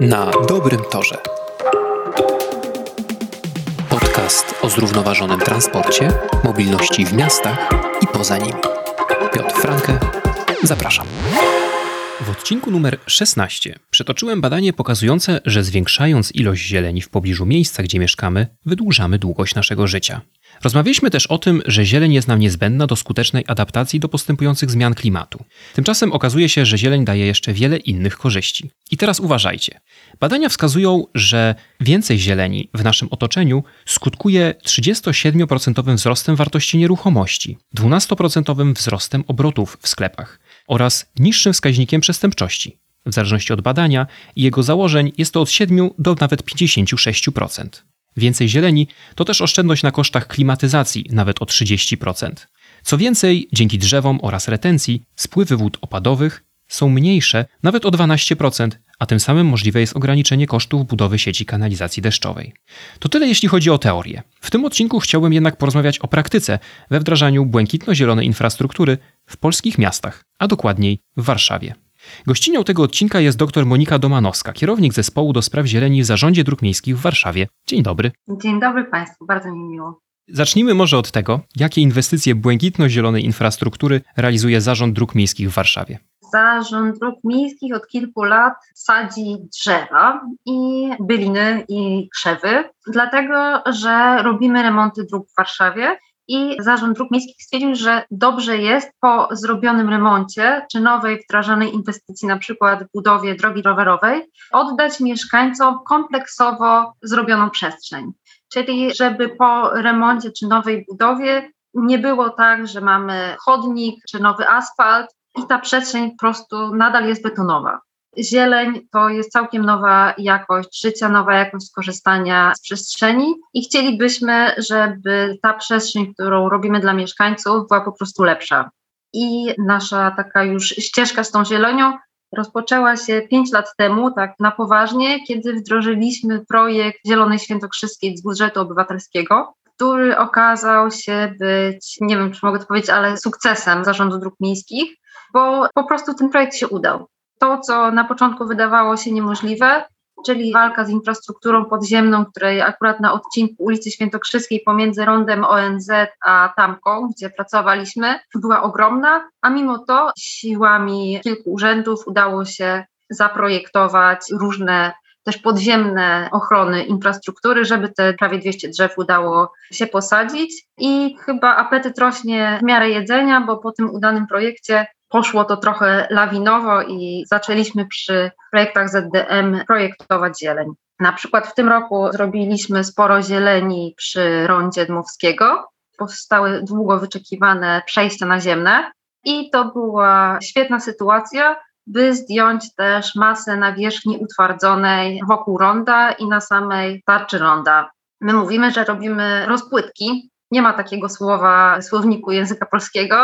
Na dobrym torze. Podcast o zrównoważonym transporcie, mobilności w miastach i poza nimi. Piotr Franke, zapraszam. W odcinku numer 16 przetoczyłem badanie pokazujące, że zwiększając ilość zieleni w pobliżu miejsca, gdzie mieszkamy, wydłużamy długość naszego życia. Rozmawialiśmy też o tym, że zieleń jest nam niezbędna do skutecznej adaptacji do postępujących zmian klimatu. Tymczasem okazuje się, że zieleń daje jeszcze wiele innych korzyści. I teraz uważajcie. Badania wskazują, że więcej zieleni w naszym otoczeniu skutkuje 37% wzrostem wartości nieruchomości, 12% wzrostem obrotów w sklepach oraz niższym wskaźnikiem przestępczości. W zależności od badania i jego założeń jest to od 7 do nawet 56%. Więcej zieleni to też oszczędność na kosztach klimatyzacji nawet o 30%. Co więcej, dzięki drzewom oraz retencji spływy wód opadowych są mniejsze nawet o 12%, a tym samym możliwe jest ograniczenie kosztów budowy sieci kanalizacji deszczowej. To tyle jeśli chodzi o teorię. W tym odcinku chciałbym jednak porozmawiać o praktyce we wdrażaniu błękitno-zielonej infrastruktury w polskich miastach, a dokładniej w Warszawie. Gościnią tego odcinka jest dr Monika Domanowska, kierownik zespołu do spraw zieleni w Zarządzie Dróg Miejskich w Warszawie. Dzień dobry. Dzień dobry Państwu, bardzo mi miło. Zacznijmy może od tego, jakie inwestycje błękitno-zielonej infrastruktury realizuje Zarząd Dróg Miejskich w Warszawie. Zarząd Dróg Miejskich od kilku lat sadzi drzewa i byliny i krzewy, dlatego że robimy remonty dróg w Warszawie i Zarząd Dróg Miejskich stwierdził, że dobrze jest po zrobionym remoncie czy nowej wdrażanej inwestycji, na przykład budowie drogi rowerowej, oddać mieszkańcom kompleksowo zrobioną przestrzeń. Czyli żeby po remoncie czy nowej budowie nie było tak, że mamy chodnik czy nowy asfalt i ta przestrzeń po prostu nadal jest betonowa. Zieleń to jest całkiem nowa jakość życia, nowa jakość korzystania z przestrzeni i chcielibyśmy, żeby ta przestrzeń, którą robimy dla mieszkańców, była po prostu lepsza. I nasza taka już ścieżka z tą zielenią rozpoczęła się pięć lat temu, tak na poważnie, kiedy wdrożyliśmy projekt Zielonej Świętokrzyskiej z budżetu obywatelskiego, który okazał się być, nie wiem czy mogę to powiedzieć, ale sukcesem Zarządu Dróg Miejskich, bo po prostu ten projekt się udał to, co na początku wydawało się niemożliwe, czyli walka z infrastrukturą podziemną, której akurat na odcinku ulicy Świętokrzyskiej pomiędzy rondem ONZ a Tamką, gdzie pracowaliśmy, była ogromna, a mimo to siłami kilku urzędów udało się zaprojektować różne też podziemne ochrony infrastruktury, żeby te prawie 200 drzew udało się posadzić. I chyba apetyt rośnie w miarę jedzenia, bo po tym udanym projekcie poszło to trochę lawinowo i zaczęliśmy przy projektach ZDM projektować zieleń. Na przykład w tym roku zrobiliśmy sporo zieleni przy rondzie Dmowskiego. Powstały długo wyczekiwane przejścia naziemne i to była świetna sytuacja, by zdjąć też masę nawierzchni utwardzonej wokół ronda i na samej tarczy ronda. My mówimy, że robimy rozpłytki, nie ma takiego słowa w słowniku języka polskiego,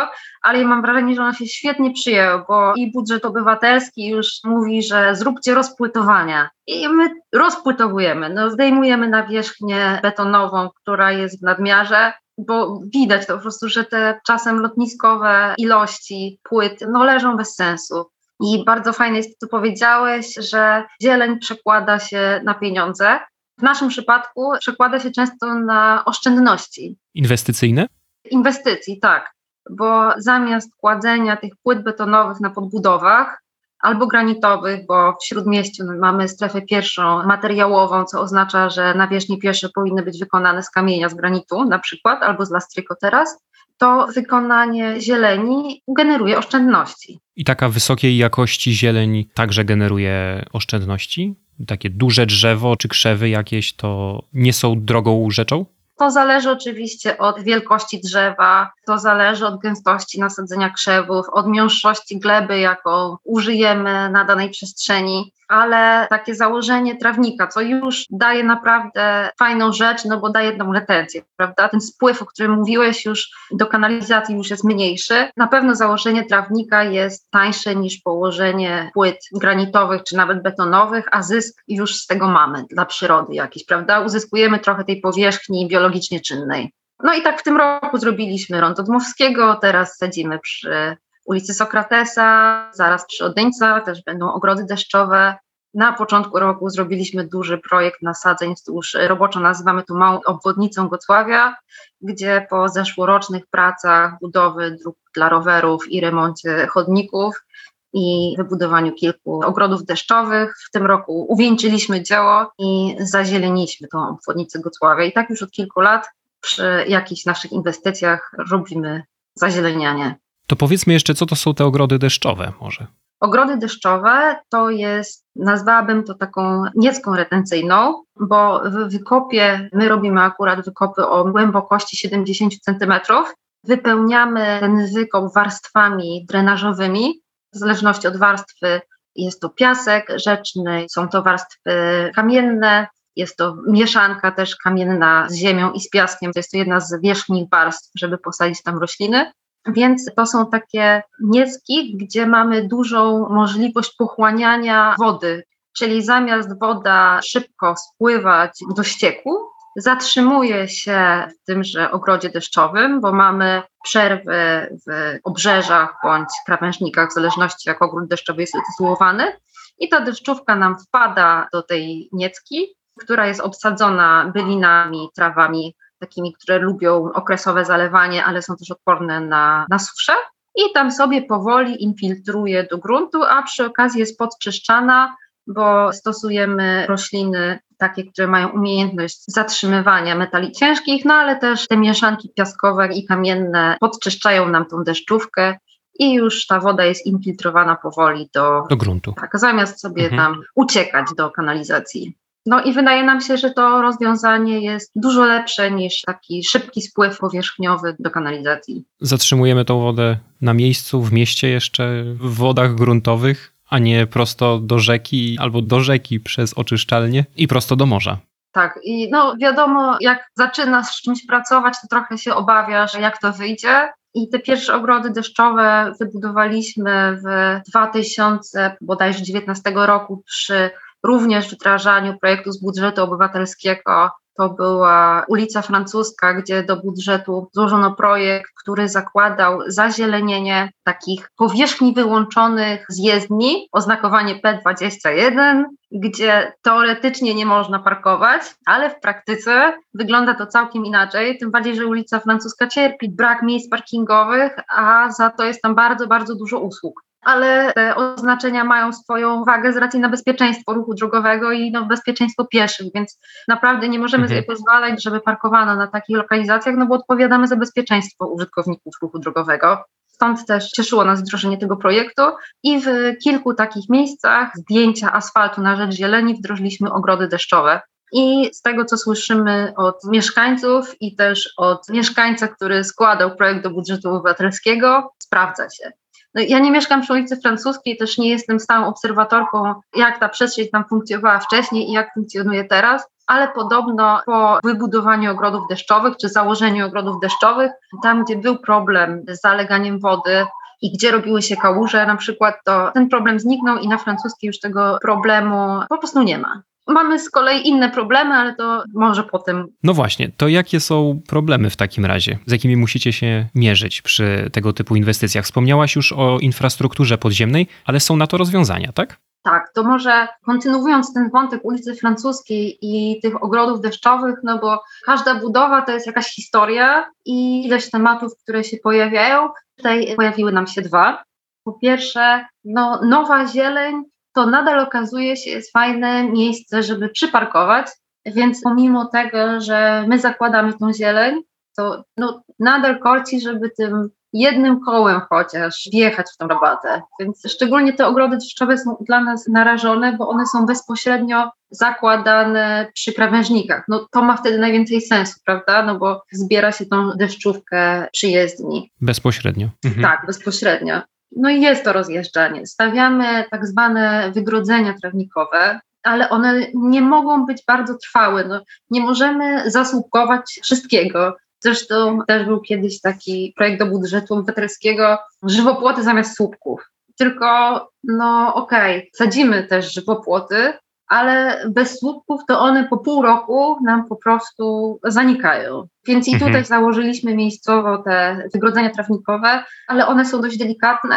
ale mam wrażenie, że ono się świetnie przyjęło, bo i budżet obywatelski już mówi, że zróbcie rozpłytowania. I my rozpłytowujemy, no, zdejmujemy nawierzchnię betonową, która jest w nadmiarze, bo widać to po prostu, że te czasem lotniskowe ilości płyt no, leżą bez sensu. I bardzo fajne jest, co powiedziałeś, że zieleń przekłada się na pieniądze. W naszym przypadku przekłada się często na oszczędności. Inwestycyjne? Inwestycji, tak. Bo zamiast kładzenia tych płyt betonowych na podbudowach albo granitowych, bo w śródmieściu mamy strefę pierwszą materiałową, co oznacza, że nawierzchnie pierwsze powinny być wykonane z kamienia, z granitu na przykład, albo z lastryko teraz, to wykonanie zieleni generuje oszczędności. I taka wysokiej jakości zieleń także generuje oszczędności? Takie duże drzewo czy krzewy jakieś, to nie są drogą rzeczą? To zależy oczywiście od wielkości drzewa, to zależy od gęstości nasadzenia krzewów, od miąższości gleby, jaką użyjemy na danej przestrzeni ale takie założenie trawnika, co już daje naprawdę fajną rzecz, no bo daje tą retencję, prawda? Ten spływ, o którym mówiłeś, już do kanalizacji już jest mniejszy. Na pewno założenie trawnika jest tańsze niż położenie płyt granitowych czy nawet betonowych, a zysk już z tego mamy dla przyrody jakiś, prawda? Uzyskujemy trochę tej powierzchni biologicznie czynnej. No i tak w tym roku zrobiliśmy rondo Dmowskiego, teraz sadzimy przy ulicy Sokratesa, zaraz przy Odeńca też będą ogrody deszczowe. Na początku roku zrobiliśmy duży projekt nasadzeń wzdłuż, roboczo nazywamy to małą obwodnicą Gocławia, gdzie po zeszłorocznych pracach budowy dróg dla rowerów i remoncie chodników i wybudowaniu kilku ogrodów deszczowych. W tym roku uwieńczyliśmy dzieło i zazieleniśmy tą obwodnicę Gocławia. I tak już od kilku lat przy jakichś naszych inwestycjach robimy zazielenianie. To powiedzmy jeszcze, co to są te ogrody deszczowe może? Ogrody deszczowe to jest, nazwałabym to taką niecką retencyjną, bo w wykopie, my robimy akurat wykopy o głębokości 70 cm, wypełniamy ten wykop warstwami drenażowymi, w zależności od warstwy jest to piasek rzeczny, są to warstwy kamienne, jest to mieszanka też kamienna z ziemią i z piaskiem. To jest to jedna z wierzchnich warstw, żeby posadzić tam rośliny. Więc to są takie niecki, gdzie mamy dużą możliwość pochłaniania wody, czyli zamiast woda szybko spływać do ścieku, zatrzymuje się w tymże ogrodzie deszczowym, bo mamy przerwy w obrzeżach bądź krawężnikach, w zależności jak ogród deszczowy jest utytułowany. I ta deszczówka nam wpada do tej niecki, która jest obsadzona bylinami, trawami takimi, które lubią okresowe zalewanie, ale są też odporne na, na suszę. I tam sobie powoli infiltruje do gruntu, a przy okazji jest podczyszczana, bo stosujemy rośliny takie, które mają umiejętność zatrzymywania metali ciężkich, no ale też te mieszanki piaskowe i kamienne podczyszczają nam tą deszczówkę i już ta woda jest infiltrowana powoli do, do gruntu. Tak, zamiast sobie mhm. tam uciekać do kanalizacji. No i wydaje nam się, że to rozwiązanie jest dużo lepsze niż taki szybki spływ powierzchniowy do kanalizacji. Zatrzymujemy tą wodę na miejscu, w mieście jeszcze, w wodach gruntowych, a nie prosto do rzeki albo do rzeki przez oczyszczalnię i prosto do morza. Tak, i no wiadomo, jak zaczynasz z czymś pracować, to trochę się obawiasz, jak to wyjdzie. I te pierwsze ogrody deszczowe wybudowaliśmy w 2019 roku przy również wdrażaniu projektu z budżetu obywatelskiego. To była ulica Francuska, gdzie do budżetu złożono projekt, który zakładał zazielenienie takich powierzchni wyłączonych z jezdni, oznakowanie P21, gdzie teoretycznie nie można parkować, ale w praktyce wygląda to całkiem inaczej, tym bardziej, że ulica Francuska cierpi brak miejsc parkingowych, a za to jest tam bardzo, bardzo dużo usług ale te oznaczenia mają swoją wagę z racji na bezpieczeństwo ruchu drogowego i no, bezpieczeństwo pieszych, więc naprawdę nie możemy mhm. sobie pozwalać, żeby parkowano na takich lokalizacjach, no bo odpowiadamy za bezpieczeństwo użytkowników ruchu drogowego. Stąd też cieszyło nas wdrożenie tego projektu i w kilku takich miejscach zdjęcia asfaltu na rzecz zieleni wdrożyliśmy ogrody deszczowe. I z tego, co słyszymy od mieszkańców i też od mieszkańca, który składał projekt do budżetu obywatelskiego, sprawdza się. No, ja nie mieszkam przy ulicy Francuskiej, też nie jestem stałą obserwatorką, jak ta przestrzeń tam funkcjonowała wcześniej i jak funkcjonuje teraz, ale podobno po wybudowaniu ogrodów deszczowych czy założeniu ogrodów deszczowych, tam gdzie był problem z zaleganiem wody, i gdzie robiły się kałuże na przykład, to ten problem zniknął i na francuskiej już tego problemu po prostu nie ma. Mamy z kolei inne problemy, ale to może potem. No właśnie, to jakie są problemy w takim razie, z jakimi musicie się mierzyć przy tego typu inwestycjach? Wspomniałaś już o infrastrukturze podziemnej, ale są na to rozwiązania, tak? Tak, to może kontynuując ten wątek ulicy Francuskiej i tych ogrodów deszczowych, no bo każda budowa to jest jakaś historia i ileś tematów, które się pojawiają. Tutaj pojawiły nam się dwa. Po pierwsze, no, nowa zieleń to nadal okazuje się jest fajne miejsce, żeby przyparkować, więc pomimo tego, że my zakładamy tą zieleń, to no, nadal korci, żeby tym jednym kołem chociaż wjechać w tą rabatę. Więc szczególnie te ogrody deszczowe są dla nas narażone, bo one są bezpośrednio zakładane przy krawężnikach. No to ma wtedy najwięcej sensu, prawda? No bo zbiera się tą deszczówkę przy jezdni. Bezpośrednio. Mhm. Tak, bezpośrednio. No i jest to rozjeżdżanie. Stawiamy tak zwane wygrodzenia trawnikowe, ale one nie mogą być bardzo trwałe. No, nie możemy zasłupkować wszystkiego. Zresztą też był kiedyś taki projekt do budżetu obywatelskiego, żywopłoty zamiast słupków. Tylko, no okej, okay, sadzimy też żywopłoty, ale bez słupków to one po pół roku nam po prostu zanikają. Więc i Mhm. tutaj założyliśmy miejscowo te wygrodzenia trawnikowe, ale one są dość delikatne,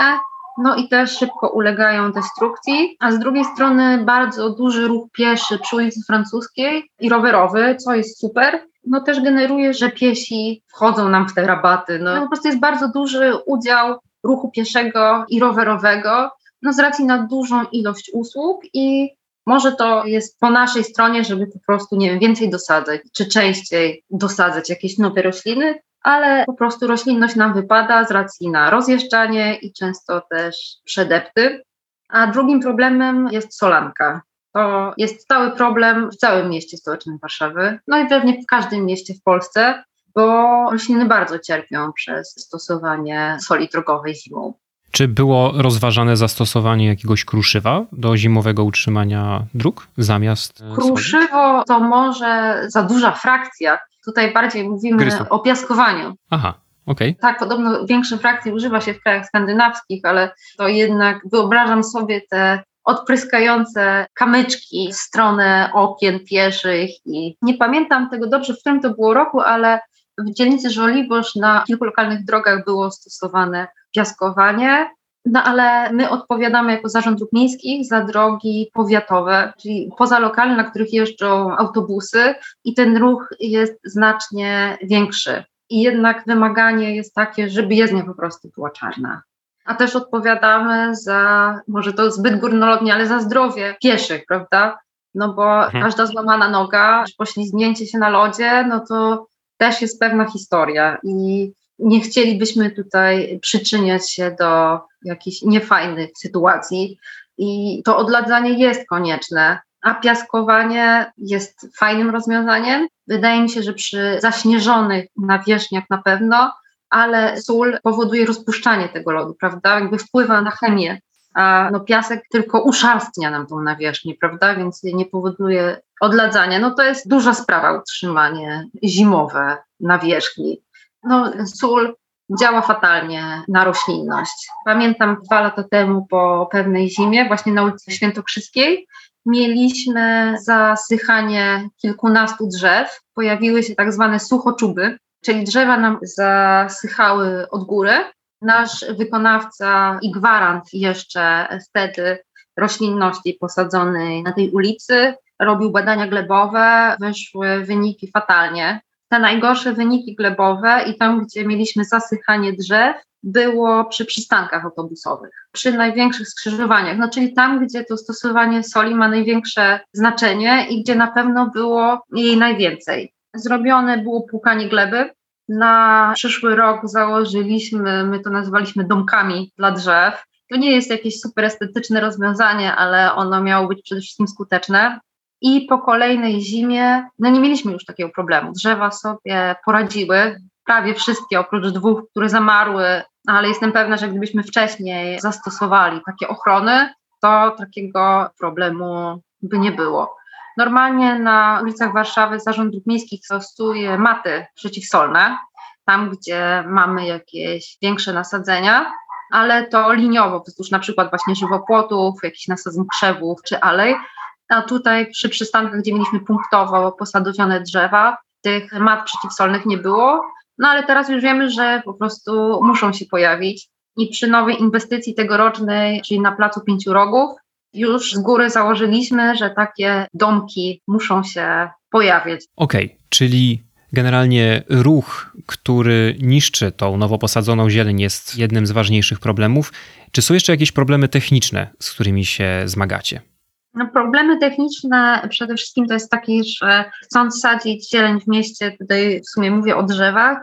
no i też szybko ulegają destrukcji, a z drugiej strony bardzo duży ruch pieszy przy ulicy Francuskiej i rowerowy, co jest super, no też generuje, że piesi wchodzą nam w te rabaty. No, po prostu jest bardzo duży udział ruchu pieszego i rowerowego, no z racji na dużą ilość usług i może to jest po naszej stronie, żeby po prostu, nie wiem, więcej dosadzać, czy częściej dosadzać jakieś nowe rośliny, ale po prostu roślinność nam wypada z racji na rozjeżdżanie i często też przedepty. A drugim problemem jest solanka. To jest stały problem w całym mieście stołecznym Warszawy, no i pewnie w każdym mieście w Polsce, bo rośliny bardzo cierpią przez stosowanie soli drogowej zimą. Czy było rozważane zastosowanie jakiegoś kruszywa do zimowego utrzymania dróg zamiast e? Kruszywo to może za duża frakcja. Tutaj bardziej mówimy Gryzu. o piaskowaniu. Aha, okej. Tak, podobno większe frakcje używa się w krajach skandynawskich, ale to jednak wyobrażam sobie te odpryskające kamyczki w stronę okien pieszych i nie pamiętam tego dobrze, w którym to było roku, ale w dzielnicy Żoliborz na kilku lokalnych drogach było stosowane piaskowanie. No ale my odpowiadamy jako Zarząd Dróg Miejskich za drogi powiatowe, czyli pozalokalne, na których jeżdżą autobusy i ten ruch jest znacznie większy. I jednak wymaganie jest takie, żeby jezdnia po prostu była czarna. A też odpowiadamy za, może to zbyt górnolotnie, ale za zdrowie pieszych, prawda? No bo Mhm. każda złamana noga, czy poślizgnięcie się na lodzie, no to też jest pewna historia i nie chcielibyśmy tutaj przyczyniać się do jakichś niefajnych sytuacji i to odladzanie jest konieczne, a piaskowanie jest fajnym rozwiązaniem. Wydaje mi się, że przy zaśnieżonych nawierzchniach na pewno, ale sól powoduje rozpuszczanie tego lodu, prawda? Jakby wpływa na chemię, a no piasek tylko uszarstnia nam tą nawierzchnię, prawda? Więc nie powoduje odladzania. No to jest duża sprawa utrzymanie zimowe nawierzchni. No sól działa fatalnie na roślinność. Pamiętam dwa lata temu po pewnej zimie, właśnie na ulicy Świętokrzyskiej, mieliśmy zasychanie kilkunastu drzew. Pojawiły się tak zwane suchoczuby, czyli drzewa nam zasychały od góry. Nasz wykonawca i gwarant jeszcze wtedy roślinności posadzonej na tej ulicy robił badania glebowe, wyszły wyniki fatalnie. Te najgorsze wyniki glebowe i tam, gdzie mieliśmy zasychanie drzew, było przy przystankach autobusowych, przy największych skrzyżowaniach, no czyli tam, gdzie to stosowanie soli ma największe znaczenie i gdzie na pewno było jej najwięcej. Zrobione było płukanie gleby. Na przyszły rok założyliśmy, my to nazwaliśmy domkami dla drzew. To nie jest jakieś super estetyczne rozwiązanie, ale ono miało być przede wszystkim skuteczne. I po kolejnej zimie, no nie mieliśmy już takiego problemu. Drzewa sobie poradziły, prawie wszystkie oprócz dwóch, które zamarły, ale jestem pewna, że gdybyśmy wcześniej zastosowali takie ochrony, to takiego problemu by nie było. Normalnie na ulicach Warszawy Zarząd Dróg Miejskich stosuje maty przeciwsolne, tam gdzie mamy jakieś większe nasadzenia, ale to liniowo, wzdłuż na przykład właśnie żywopłotów, jakichś nasadzeń krzewów czy alej, a tutaj przy przystankach, gdzie mieliśmy punktowo posadowione drzewa, tych mat przeciwsolnych nie było, no ale teraz już wiemy, że po prostu muszą się pojawić i przy nowej inwestycji tegorocznej, czyli na Placu Pięciu Rogów, już z góry założyliśmy, że takie domki muszą się pojawiać. Okej, czyli generalnie ruch, który niszczy tą nowo posadzoną zieleń jest jednym z ważniejszych problemów. Czy są jeszcze jakieś problemy techniczne, z którymi się zmagacie? No, problemy techniczne przede wszystkim to jest takie, że chcąc sadzić zieleń w mieście, tutaj w sumie mówię o drzewach,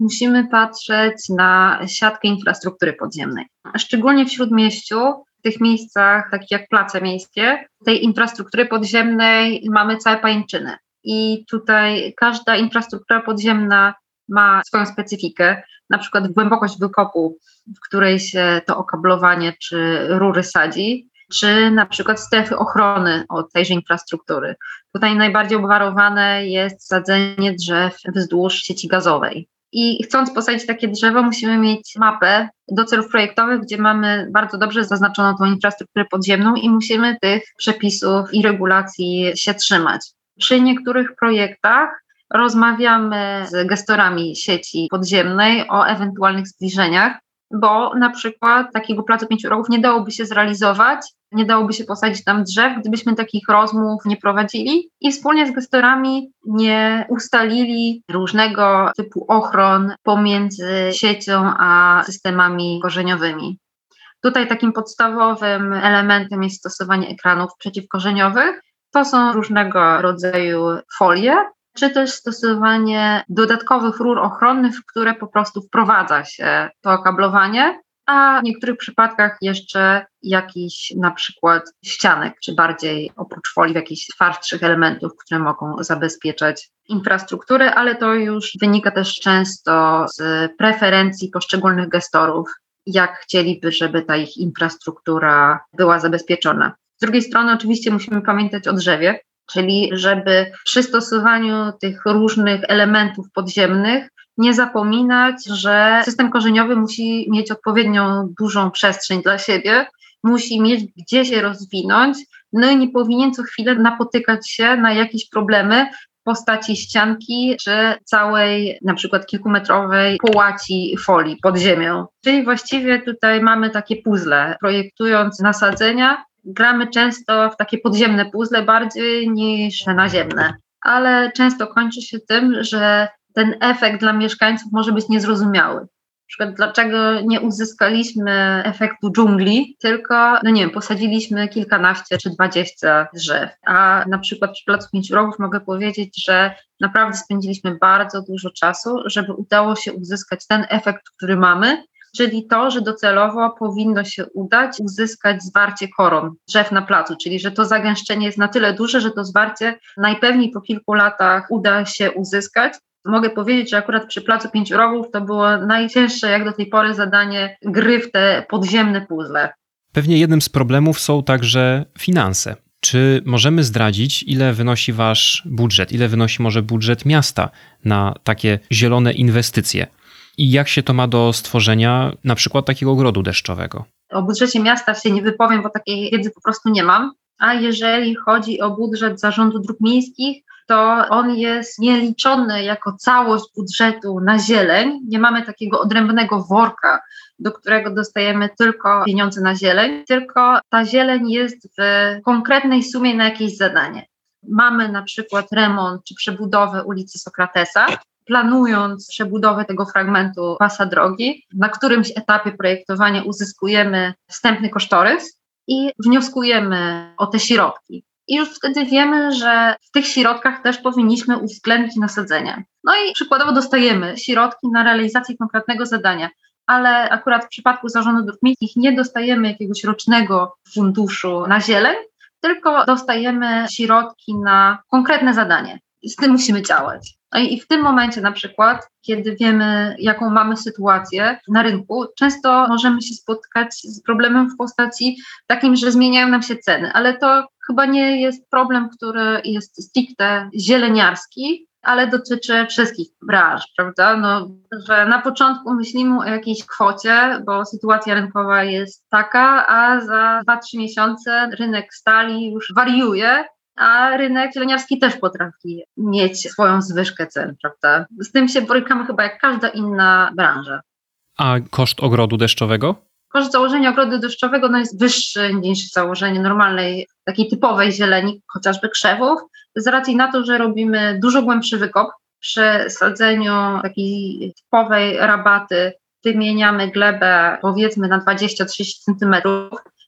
musimy patrzeć na siatkę infrastruktury podziemnej. Szczególnie w śródmieściu, w tych miejscach, takich jak place miejskie, tej infrastruktury podziemnej mamy całe pajęczyny. I tutaj każda infrastruktura podziemna ma swoją specyfikę, na przykład głębokość wykopu, w której się to okablowanie czy rury sadzi, czy na przykład strefy ochrony od tejże infrastruktury. Tutaj najbardziej obwarowane jest sadzenie drzew wzdłuż sieci gazowej. I chcąc posadzić takie drzewo, musimy mieć mapę do celów projektowych, gdzie mamy bardzo dobrze zaznaczoną tą infrastrukturę podziemną i musimy tych przepisów i regulacji się trzymać. Przy niektórych projektach rozmawiamy z gestorami sieci podziemnej o ewentualnych zbliżeniach, bo na przykład takiego placu pięciu rogów nie dałoby się zrealizować, nie dałoby się posadzić tam drzew, gdybyśmy takich rozmów nie prowadzili i wspólnie z gestorami nie ustalili różnego typu ochron pomiędzy siecią a systemami korzeniowymi. Tutaj takim podstawowym elementem jest stosowanie ekranów przeciwkorzeniowych. To są różnego rodzaju folie, czy też stosowanie dodatkowych rur ochronnych, w które po prostu wprowadza się to okablowanie, a w niektórych przypadkach jeszcze jakiś na przykład ścianek, czy bardziej oprócz folii jakichś twardszych elementów, które mogą zabezpieczać infrastrukturę, ale to już wynika też często z preferencji poszczególnych gestorów, jak chcieliby, żeby ta ich infrastruktura była zabezpieczona. Z drugiej strony oczywiście musimy pamiętać o drzewie, czyli żeby przy stosowaniu tych różnych elementów podziemnych nie zapominać, że system korzeniowy musi mieć odpowiednią dużą przestrzeń dla siebie, musi mieć gdzie się rozwinąć, no i nie powinien co chwilę napotykać się na jakieś problemy w postaci ścianki czy całej na przykład kilkumetrowej połaci folii pod ziemią. Czyli właściwie tutaj mamy takie puzzle. Projektując nasadzenia, gramy często w takie podziemne puzzle bardziej niż naziemne, ale często kończy się tym, że ten efekt dla mieszkańców może być niezrozumiały. Na przykład dlaczego nie uzyskaliśmy efektu dżungli, tylko, no nie wiem, posadziliśmy kilkanaście czy dwadzieścia drzew. A na przykład przy Placu Pięciu Rogów mogę powiedzieć, że naprawdę spędziliśmy bardzo dużo czasu, żeby udało się uzyskać ten efekt, który mamy, czyli to, że docelowo powinno się udać uzyskać zwarcie koron drzew na placu, czyli że to zagęszczenie jest na tyle duże, że to zwarcie najpewniej po kilku latach uda się uzyskać. Mogę powiedzieć, że akurat przy Placu Pięciu Rogów to było najcięższe jak do tej pory zadanie gry w te podziemne puzzle. Pewnie jednym z problemów są także finanse. Czy możemy zdradzić, ile wynosi wasz budżet, ile wynosi może budżet miasta na takie zielone inwestycje? I jak się to ma do stworzenia na przykład takiego ogrodu deszczowego? O budżecie miasta się nie wypowiem, bo takiej wiedzy po prostu nie mam. A jeżeli chodzi o budżet Zarządu Dróg Miejskich, to on jest nieliczony jako całość budżetu na zieleń. Nie mamy takiego odrębnego worka, do którego dostajemy tylko pieniądze na zieleń, tylko ta zieleń jest w konkretnej sumie na jakieś zadanie. Mamy na przykład remont czy przebudowę ulicy Sokratesa, planując przebudowę tego fragmentu pasa drogi, na którymś etapie projektowania uzyskujemy wstępny kosztorys i wnioskujemy o te środki. I już wtedy wiemy, że w tych środkach też powinniśmy uwzględnić nasadzenia. No i przykładowo dostajemy środki na realizację konkretnego zadania, ale akurat w przypadku zarządu dróg miejskich nie dostajemy jakiegoś rocznego funduszu na zieleń, tylko dostajemy środki na konkretne zadanie. Z tym musimy działać. No i w tym momencie na przykład, kiedy wiemy, jaką mamy sytuację na rynku, często możemy się spotkać z problemem w postaci takim, że zmieniają nam się ceny, ale to chyba nie jest problem, który jest stricte zieleniarski, ale dotyczy wszystkich branż, prawda? No, że na początku myślimy o jakiejś kwocie, bo sytuacja rynkowa jest taka, a za 2-3 miesiące rynek stali już wariuje a rynek zieleniarski też potrafi mieć swoją zwyżkę cen, prawda? Z tym się borykamy chyba jak każda inna branża. A koszt ogrodu deszczowego? Koszt założenia ogrodu deszczowego no jest wyższy niż założenie normalnej, takiej typowej zieleni, chociażby krzewów, z racji na to, że robimy dużo głębszy wykop. Przy sadzeniu takiej typowej rabaty wymieniamy glebę powiedzmy na 20-30 cm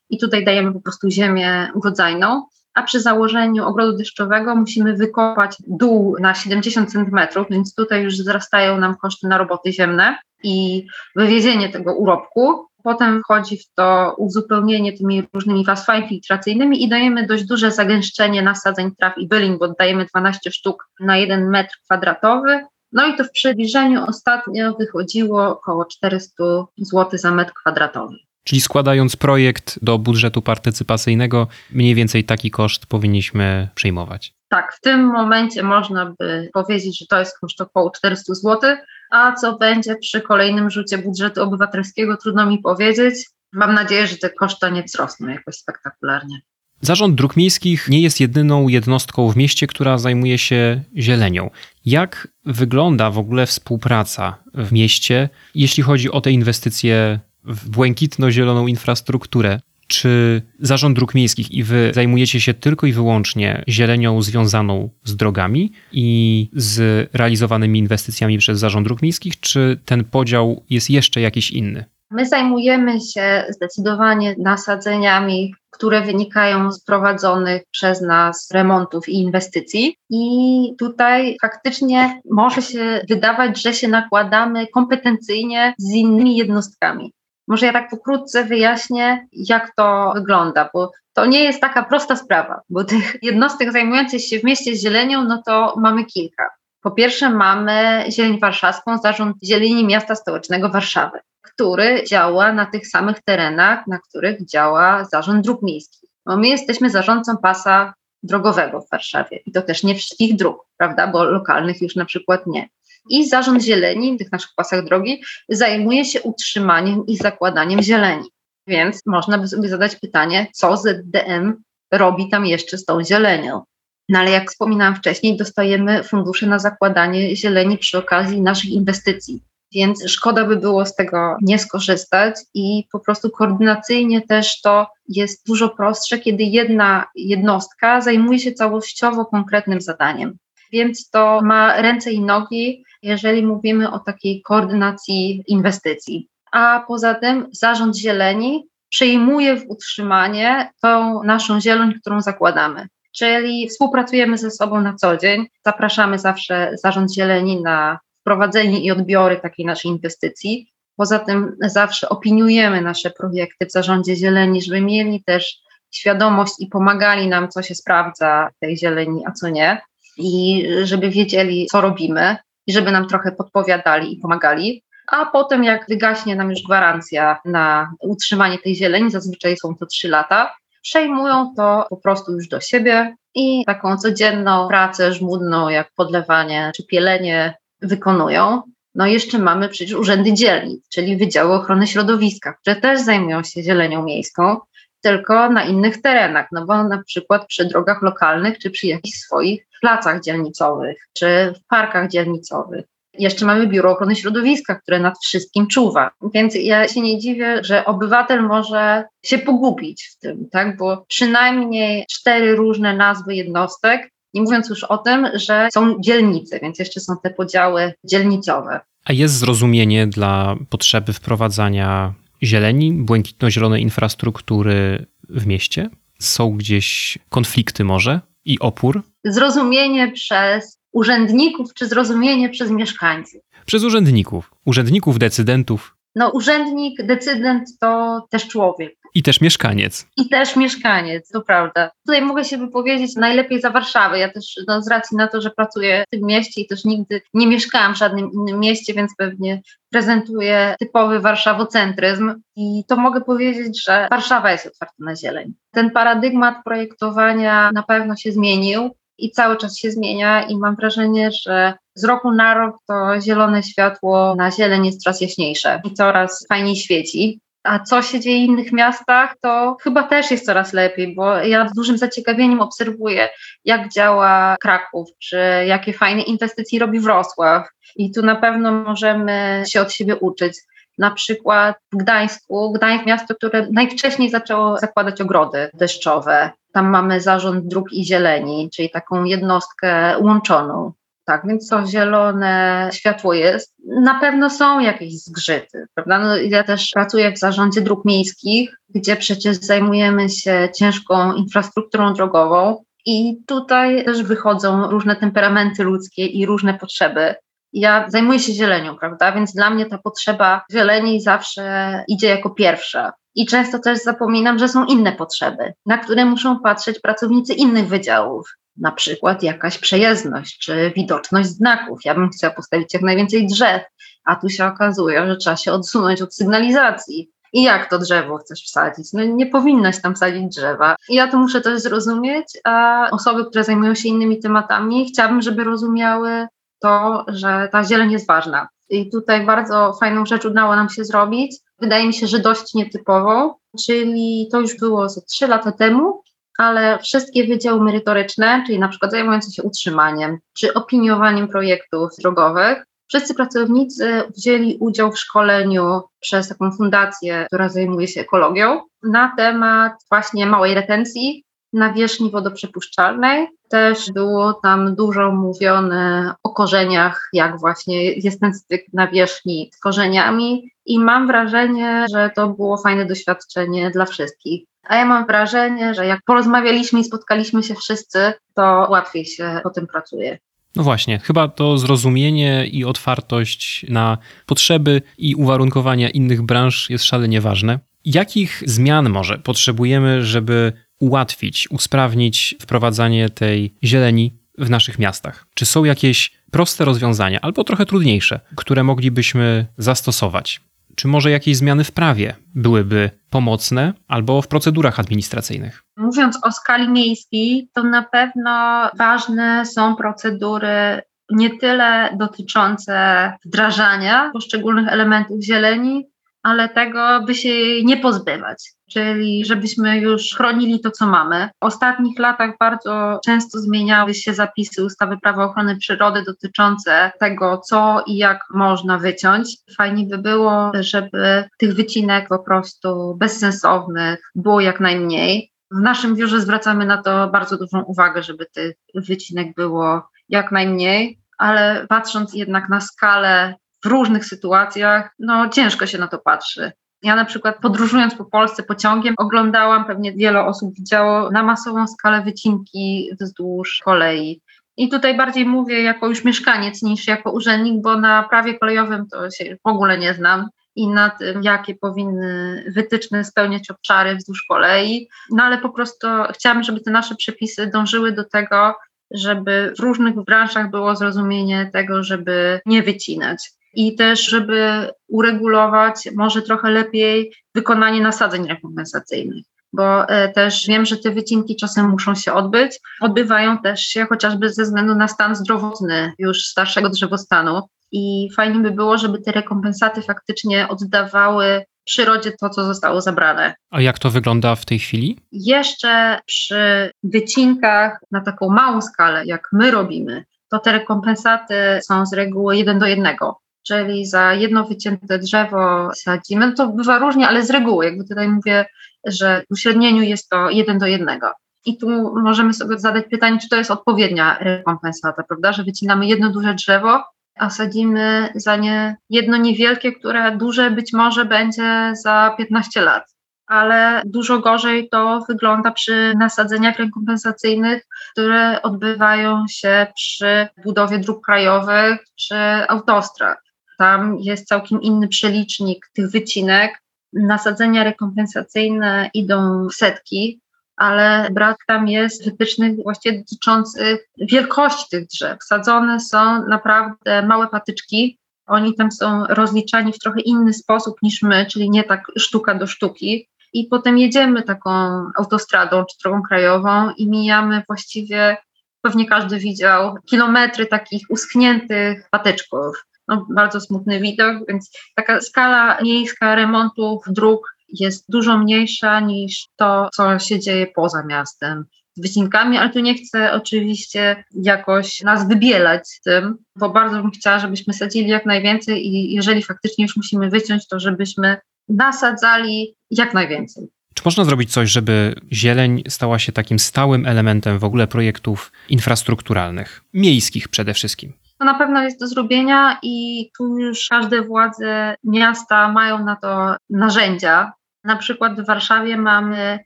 i tutaj dajemy po prostu ziemię urodzajną a przy założeniu ogrodu deszczowego musimy wykopać dół na 70 cm, więc tutaj już wzrastają nam koszty na roboty ziemne i wywiezienie tego urobku. Potem wchodzi w to uzupełnienie tymi różnymi warstwami filtracyjnymi i dajemy dość duże zagęszczenie nasadzeń traw i bylin, bo dajemy 12 sztuk na 1 metr kwadratowy. No i to w przybliżeniu ostatnio wychodziło około 400 zł za metr kwadratowy. Czyli składając projekt do budżetu partycypacyjnego, mniej więcej taki koszt powinniśmy przyjmować. Tak, w tym momencie można by powiedzieć, że to jest koszt około 400 zł, A co będzie przy kolejnym rzucie budżetu obywatelskiego, trudno mi powiedzieć. Mam nadzieję, że te koszty nie wzrosną jakoś spektakularnie. Zarząd Dróg Miejskich nie jest jedyną jednostką w mieście, która zajmuje się zielenią. Jak wygląda w ogóle współpraca w mieście, jeśli chodzi o te inwestycje w błękitno-zieloną infrastrukturę? Czy Zarząd Dróg Miejskich i wy zajmujecie się tylko i wyłącznie zielenią związaną z drogami i z realizowanymi inwestycjami przez Zarząd Dróg Miejskich, czy ten podział jest jeszcze jakiś inny? My zajmujemy się zdecydowanie nasadzeniami, które wynikają z prowadzonych przez nas remontów i inwestycji. I tutaj faktycznie może się wydawać, że się nakładamy kompetencyjnie z innymi jednostkami. Może ja tak pokrótce wyjaśnię, jak to wygląda, bo to nie jest taka prosta sprawa, bo tych jednostek zajmujących się w mieście zielenią, no to mamy kilka. Po pierwsze mamy Zieleń Warszawską, Zarząd Zieleni Miasta Stołecznego Warszawy, który działa na tych samych terenach, na których działa Zarząd Dróg Miejskich. No my jesteśmy zarządcą pasa drogowego w Warszawie i to też nie wszystkich dróg, prawda, bo lokalnych już na przykład nie. I Zarząd Zieleni, tych naszych pasach drogi, zajmuje się utrzymaniem i zakładaniem zieleni. Więc można by sobie zadać pytanie, co ZDM robi tam jeszcze z tą zielenią. No ale jak wspominałam wcześniej, dostajemy fundusze na zakładanie zieleni przy okazji naszych inwestycji. Więc szkoda by było z tego nie skorzystać i po prostu koordynacyjnie też to jest dużo prostsze, kiedy jedna jednostka zajmuje się całościowo konkretnym zadaniem. Więc to ma ręce i nogi, jeżeli mówimy o takiej koordynacji inwestycji. A poza tym zarząd zieleni przejmuje w utrzymanie tą naszą zieleń, którą zakładamy. Czyli współpracujemy ze sobą na co dzień, zapraszamy zawsze zarząd zieleni na wprowadzenie i odbiory takiej naszej inwestycji. Poza tym zawsze opiniujemy nasze projekty w zarządzie zieleni, żeby mieli też świadomość i pomagali nam, co się sprawdza w tej zieleni, a co nie, i żeby wiedzieli, co robimy, i żeby nam trochę podpowiadali i pomagali. A potem, jak wygaśnie nam już gwarancja na utrzymanie tej zieleni, zazwyczaj są to trzy lata, przejmują to po prostu już do siebie i taką codzienną pracę żmudną, jak podlewanie czy pielenie, wykonują. No jeszcze mamy przecież urzędy dzielnic, czyli Wydziały Ochrony Środowiska, które też zajmują się zielenią miejską, tylko na innych terenach, no bo na przykład przy drogach lokalnych, czy przy jakichś swoich placach dzielnicowych, czy w parkach dzielnicowych. Jeszcze mamy Biuro Ochrony Środowiska, które nad wszystkim czuwa. Więc ja się nie dziwię, że obywatel może się pogubić w tym, tak? Bo przynajmniej cztery różne nazwy jednostek, nie mówiąc już o tym, że są dzielnice, więc jeszcze są te podziały dzielnicowe. A jest zrozumienie dla potrzeby wprowadzania zieleni, błękitno-zielonej infrastruktury w mieście? Są gdzieś konflikty może i opór? Zrozumienie przez urzędników, czy zrozumienie przez mieszkańców? Przez urzędników, urzędników, decydentów. No, urzędnik, decydent to też człowiek. I też mieszkaniec. I też mieszkaniec, to prawda. Tutaj mogę się wypowiedzieć najlepiej za Warszawę. Ja też no, z racji na to, że pracuję w tym mieście i też nigdy nie mieszkałam w żadnym innym mieście, więc pewnie prezentuję typowy warszawocentryzm. I to mogę powiedzieć, że Warszawa jest otwarta na zieleń. Ten paradygmat projektowania na pewno się zmienił i cały czas się zmienia i mam wrażenie, że z roku na rok to zielone światło na zieleń jest coraz jaśniejsze i coraz fajniej świeci. A co się dzieje w innych miastach, to chyba też jest coraz lepiej, bo ja z dużym zaciekawieniem obserwuję, jak działa Kraków, czy jakie fajne inwestycje robi Wrocław. I tu na pewno możemy się od siebie uczyć. Na przykład w Gdańsku, Gdańsk miasto, które najwcześniej zaczęło zakładać ogrody deszczowe. Tam mamy zarząd dróg i zieleni, czyli taką jednostkę łączoną. Tak, więc to zielone światło jest. Na pewno są jakieś zgrzyty, prawda? No, ja też pracuję w zarządzie dróg miejskich, gdzie przecież zajmujemy się ciężką infrastrukturą drogową i tutaj też wychodzą różne temperamenty ludzkie i różne potrzeby. Ja zajmuję się zielenią, prawda? Więc dla mnie ta potrzeba zieleni zawsze idzie jako pierwsza. I często też zapominam, że są inne potrzeby, na które muszą patrzeć pracownicy innych wydziałów na przykład jakaś przejezdność czy widoczność znaków. Ja bym chciała postawić jak najwięcej drzew, a tu się okazuje, że trzeba się odsunąć od sygnalizacji. I jak to drzewo chcesz wsadzić? No nie powinnaś tam sadzić drzewa. I ja to muszę też zrozumieć, a osoby, które zajmują się innymi tematami, chciałabym, żeby rozumiały to, że ta zieleń jest ważna. I tutaj bardzo fajną rzecz udało nam się zrobić. Wydaje mi się, że dość nietypową, czyli to już było ze trzy lata temu, ale wszystkie wydziały merytoryczne, czyli na przykład zajmujące się utrzymaniem czy opiniowaniem projektów drogowych, wszyscy pracownicy wzięli udział w szkoleniu przez taką fundację, która zajmuje się ekologią, na temat właśnie małej retencji nawierzchni wodoprzepuszczalnej. Też było tam dużo mówione o korzeniach, jak właśnie jest ten styk nawierzchni z korzeniami. I mam wrażenie, że to było fajne doświadczenie dla wszystkich. A ja mam wrażenie, że jak porozmawialiśmy i spotkaliśmy się wszyscy, to łatwiej się po tym pracuje. No właśnie, chyba to zrozumienie i otwartość na potrzeby i uwarunkowania innych branż jest szalenie ważne. Jakich zmian może potrzebujemy, żeby ułatwić, usprawnić wprowadzanie tej zieleni w naszych miastach? Czy są jakieś proste rozwiązania, albo trochę trudniejsze, które moglibyśmy zastosować? Czy może jakieś zmiany w prawie byłyby pomocne albo w procedurach administracyjnych? Mówiąc o skali miejskiej, to na pewno ważne są procedury nie tyle dotyczące wdrażania poszczególnych elementów zieleni, ale tego, by się nie pozbywać, czyli żebyśmy już chronili to, co mamy. W ostatnich latach bardzo często zmieniały się zapisy ustawy Prawa Ochrony Przyrody dotyczące tego, co i jak można wyciąć. Fajnie by było, żeby tych wycinek po prostu bezsensownych było jak najmniej. W naszym biurze zwracamy na to bardzo dużą uwagę, żeby tych wycinek było jak najmniej, ale patrząc jednak na skalę w różnych sytuacjach, no ciężko się na to patrzy. Ja na przykład podróżując po Polsce pociągiem oglądałam, pewnie wiele osób widziało, na masową skalę wycinki wzdłuż kolei. I tutaj bardziej mówię jako już mieszkaniec niż jako urzędnik, bo na prawie kolejowym to się w ogóle nie znam i na tym, jakie powinny wytyczne spełniać obszary wzdłuż kolei. No ale po prostu chciałam, żeby te nasze przepisy dążyły do tego, żeby w różnych branżach było zrozumienie tego, żeby nie wycinać i też, żeby uregulować może trochę lepiej wykonanie nasadzeń rekompensacyjnych. Bo e, też wiem, że te wycinki czasem muszą się odbyć. Odbywają też się chociażby ze względu na stan zdrowotny już starszego drzewostanu. I fajnie by było, żeby te rekompensaty faktycznie oddawały przyrodzie to, co zostało zabrane. A jak to wygląda w tej chwili? Jeszcze przy wycinkach na taką małą skalę, jak my robimy, to te rekompensaty są z reguły jeden do jednego czyli za jedno wycięte drzewo sadzimy. No to bywa różnie, ale z reguły, jakby tutaj mówię, że w uśrednieniu jest to jeden do jednego. I tu możemy sobie zadać pytanie, czy to jest odpowiednia rekompensata, prawda, że wycinamy jedno duże drzewo, a sadzimy za nie jedno niewielkie, które duże być może będzie za 15 lat. Ale dużo gorzej to wygląda przy nasadzeniach rekompensacyjnych, które odbywają się przy budowie dróg krajowych czy autostrad. Tam jest całkiem inny przelicznik tych wycinek. Nasadzenia rekompensacyjne idą w setki, ale brak tam jest wytycznych właściwie dotyczących wielkości tych drzew. Sadzone są naprawdę małe patyczki. Oni tam są rozliczani w trochę inny sposób niż my, czyli nie tak sztuka do sztuki. I potem jedziemy taką autostradą czy drogą krajową i mijamy właściwie, pewnie każdy widział, kilometry takich uschniętych patyczków no, bardzo smutny widok, więc taka skala miejska remontów dróg jest dużo mniejsza niż to, co się dzieje poza miastem z wycinkami, ale tu nie chcę oczywiście jakoś nas wybielać tym, bo bardzo bym chciała, żebyśmy sadzili jak najwięcej i jeżeli faktycznie już musimy wyciąć, to żebyśmy nasadzali jak najwięcej. Czy można zrobić coś, żeby zieleń stała się takim stałym elementem w ogóle projektów infrastrukturalnych, miejskich przede wszystkim? To na pewno jest do zrobienia i tu już każde władze miasta mają na to narzędzia. Na przykład w Warszawie mamy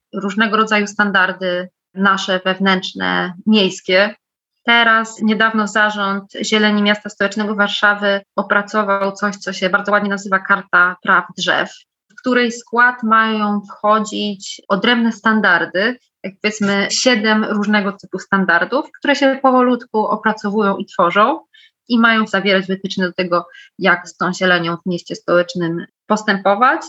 różnego rodzaju standardy nasze wewnętrzne, miejskie. Teraz niedawno zarząd Zieleni Miasta Stołecznego Warszawy opracował coś, co się bardzo ładnie nazywa Karta Praw Drzew, w której skład mają wchodzić odrębne standardy, jak powiedzmy siedem różnego typu standardów, które się powolutku opracowują i tworzą i mają zawierać wytyczne do tego, jak z tą zielenią w mieście stołecznym postępować.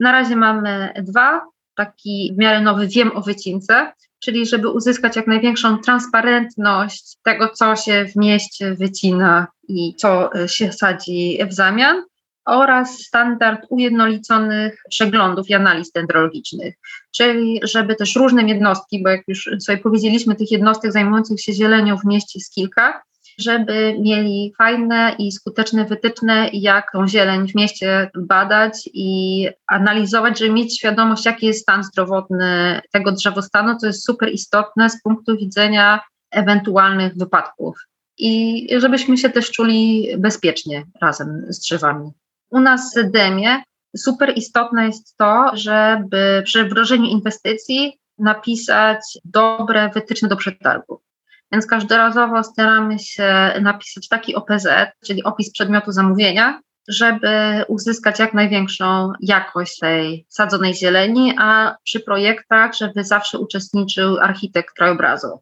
Na razie mamy dwa taki w miarę nowy wiem o wycince, czyli żeby uzyskać jak największą transparentność tego, co się w mieście wycina i co się sadzi w zamian, oraz standard ujednoliconych przeglądów i analiz dendrologicznych, czyli żeby też różne jednostki, bo jak już sobie powiedzieliśmy, tych jednostek zajmujących się zielenią w mieście jest kilka, żeby mieli fajne i skuteczne wytyczne, jak tą zieleń w mieście badać i analizować, żeby mieć świadomość, jaki jest stan zdrowotny tego drzewostanu, co jest super istotne z punktu widzenia ewentualnych wypadków. I żebyśmy się też czuli bezpiecznie razem z drzewami. U nas w Demie super istotne jest to, żeby przy wdrożeniu inwestycji napisać dobre wytyczne do przetargu. Więc każdorazowo staramy się napisać taki OPZ, czyli opis przedmiotu zamówienia, żeby uzyskać jak największą jakość tej sadzonej zieleni, a przy projektach, żeby zawsze uczestniczył architekt krajobrazu.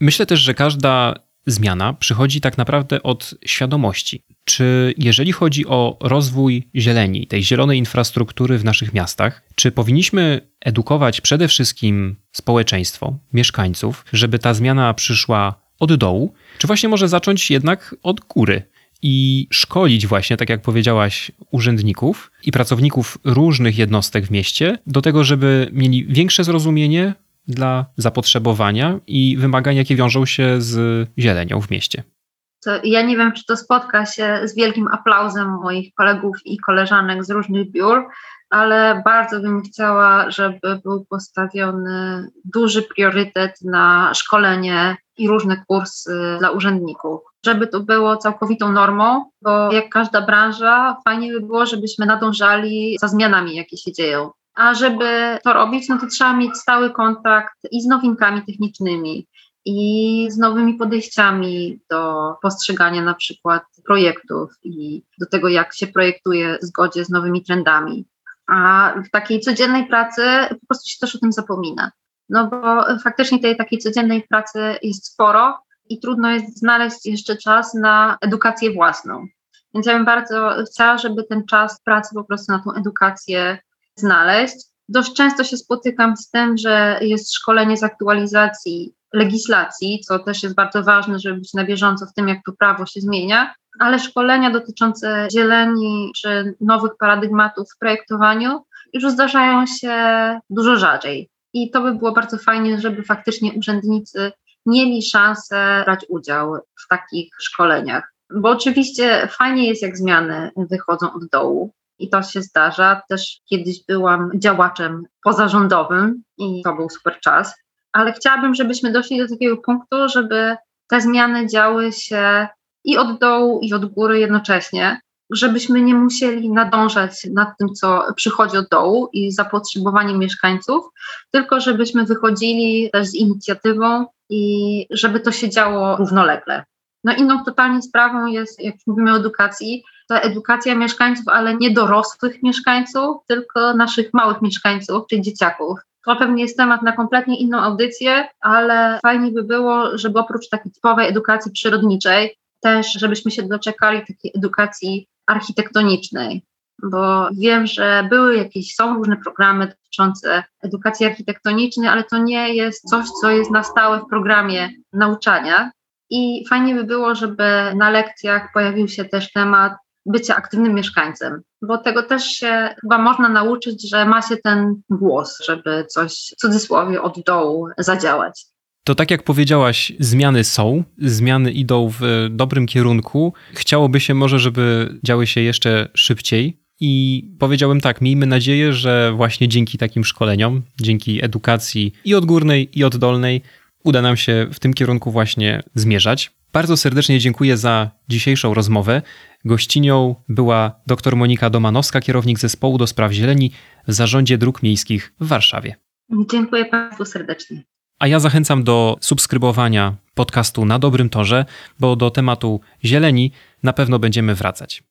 Myślę też, że każda zmiana przychodzi tak naprawdę od świadomości. Czy jeżeli chodzi o rozwój zieleni, tej zielonej infrastruktury w naszych miastach, czy powinniśmy edukować przede wszystkim społeczeństwo, mieszkańców, żeby ta zmiana przyszła od dołu, czy właśnie może zacząć jednak od góry? i szkolić właśnie, tak jak powiedziałaś, urzędników i pracowników różnych jednostek w mieście do tego, żeby mieli większe zrozumienie dla zapotrzebowania i wymagań, jakie wiążą się z zielenią w mieście. To ja nie wiem, czy to spotka się z wielkim aplauzem moich kolegów i koleżanek z różnych biur, ale bardzo bym chciała, żeby był postawiony duży priorytet na szkolenie i różne kursy dla urzędników. Żeby to było całkowitą normą, bo jak każda branża, fajnie by było, żebyśmy nadążali za zmianami, jakie się dzieją. A żeby to robić, no to trzeba mieć stały kontakt i z nowinkami technicznymi, i z nowymi podejściami do postrzegania na przykład projektów i do tego, jak się projektuje w zgodzie z nowymi trendami. A w takiej codziennej pracy po prostu się też o tym zapomina. No bo faktycznie tej takiej codziennej pracy jest sporo i trudno jest znaleźć jeszcze czas na edukację własną. Więc ja bym bardzo chciała, żeby ten czas pracy po prostu na tą edukację znaleźć. Dość często się spotykam z tym, że jest szkolenie z aktualizacji legislacji, co też jest bardzo ważne, żeby być na bieżąco w tym, jak to prawo się zmienia, ale szkolenia dotyczące zieleni czy nowych paradygmatów w projektowaniu już zdarzają się dużo rzadziej. I to by było bardzo fajnie, żeby faktycznie urzędnicy mieli szansę brać udział w takich szkoleniach. Bo oczywiście fajnie jest, jak zmiany wychodzą od dołu, i to się zdarza. Też kiedyś byłam działaczem pozarządowym i to był super czas, ale chciałabym, żebyśmy doszli do takiego punktu, żeby te zmiany działy się i od dołu, i od góry jednocześnie, żebyśmy nie musieli nadążać nad tym, co przychodzi od dołu i zapotrzebowaniem mieszkańców, tylko żebyśmy wychodzili też z inicjatywą i żeby to się działo równolegle. No inną totalnie sprawą jest, jak mówimy o edukacji, to edukacja mieszkańców, ale nie dorosłych mieszkańców, tylko naszych małych mieszkańców, czyli dzieciaków. To pewnie jest temat na kompletnie inną audycję, ale fajnie by było, żeby oprócz takiej typowej edukacji przyrodniczej, też żebyśmy się doczekali takiej edukacji architektonicznej, bo wiem, że były jakieś, są różne programy dotyczące edukacji architektonicznej, ale to nie jest coś, co jest na stałe w programie nauczania. I fajnie by było, żeby na lekcjach pojawił się też temat bycia aktywnym mieszkańcem, bo tego też się chyba można nauczyć, że ma się ten głos, żeby coś w cudzysłowie od dołu zadziałać. To tak jak powiedziałaś, zmiany są, zmiany idą w dobrym kierunku. Chciałoby się może, żeby działy się jeszcze szybciej. I powiedziałem tak, miejmy nadzieję, że właśnie dzięki takim szkoleniom, dzięki edukacji i odgórnej, i oddolnej, uda nam się w tym kierunku właśnie zmierzać. Bardzo serdecznie dziękuję za dzisiejszą rozmowę. Gościnią była dr Monika Domanowska, kierownik zespołu do spraw zieleni w Zarządzie Dróg Miejskich w Warszawie. Dziękuję Państwu serdecznie. A ja zachęcam do subskrybowania podcastu na dobrym torze, bo do tematu zieleni na pewno będziemy wracać.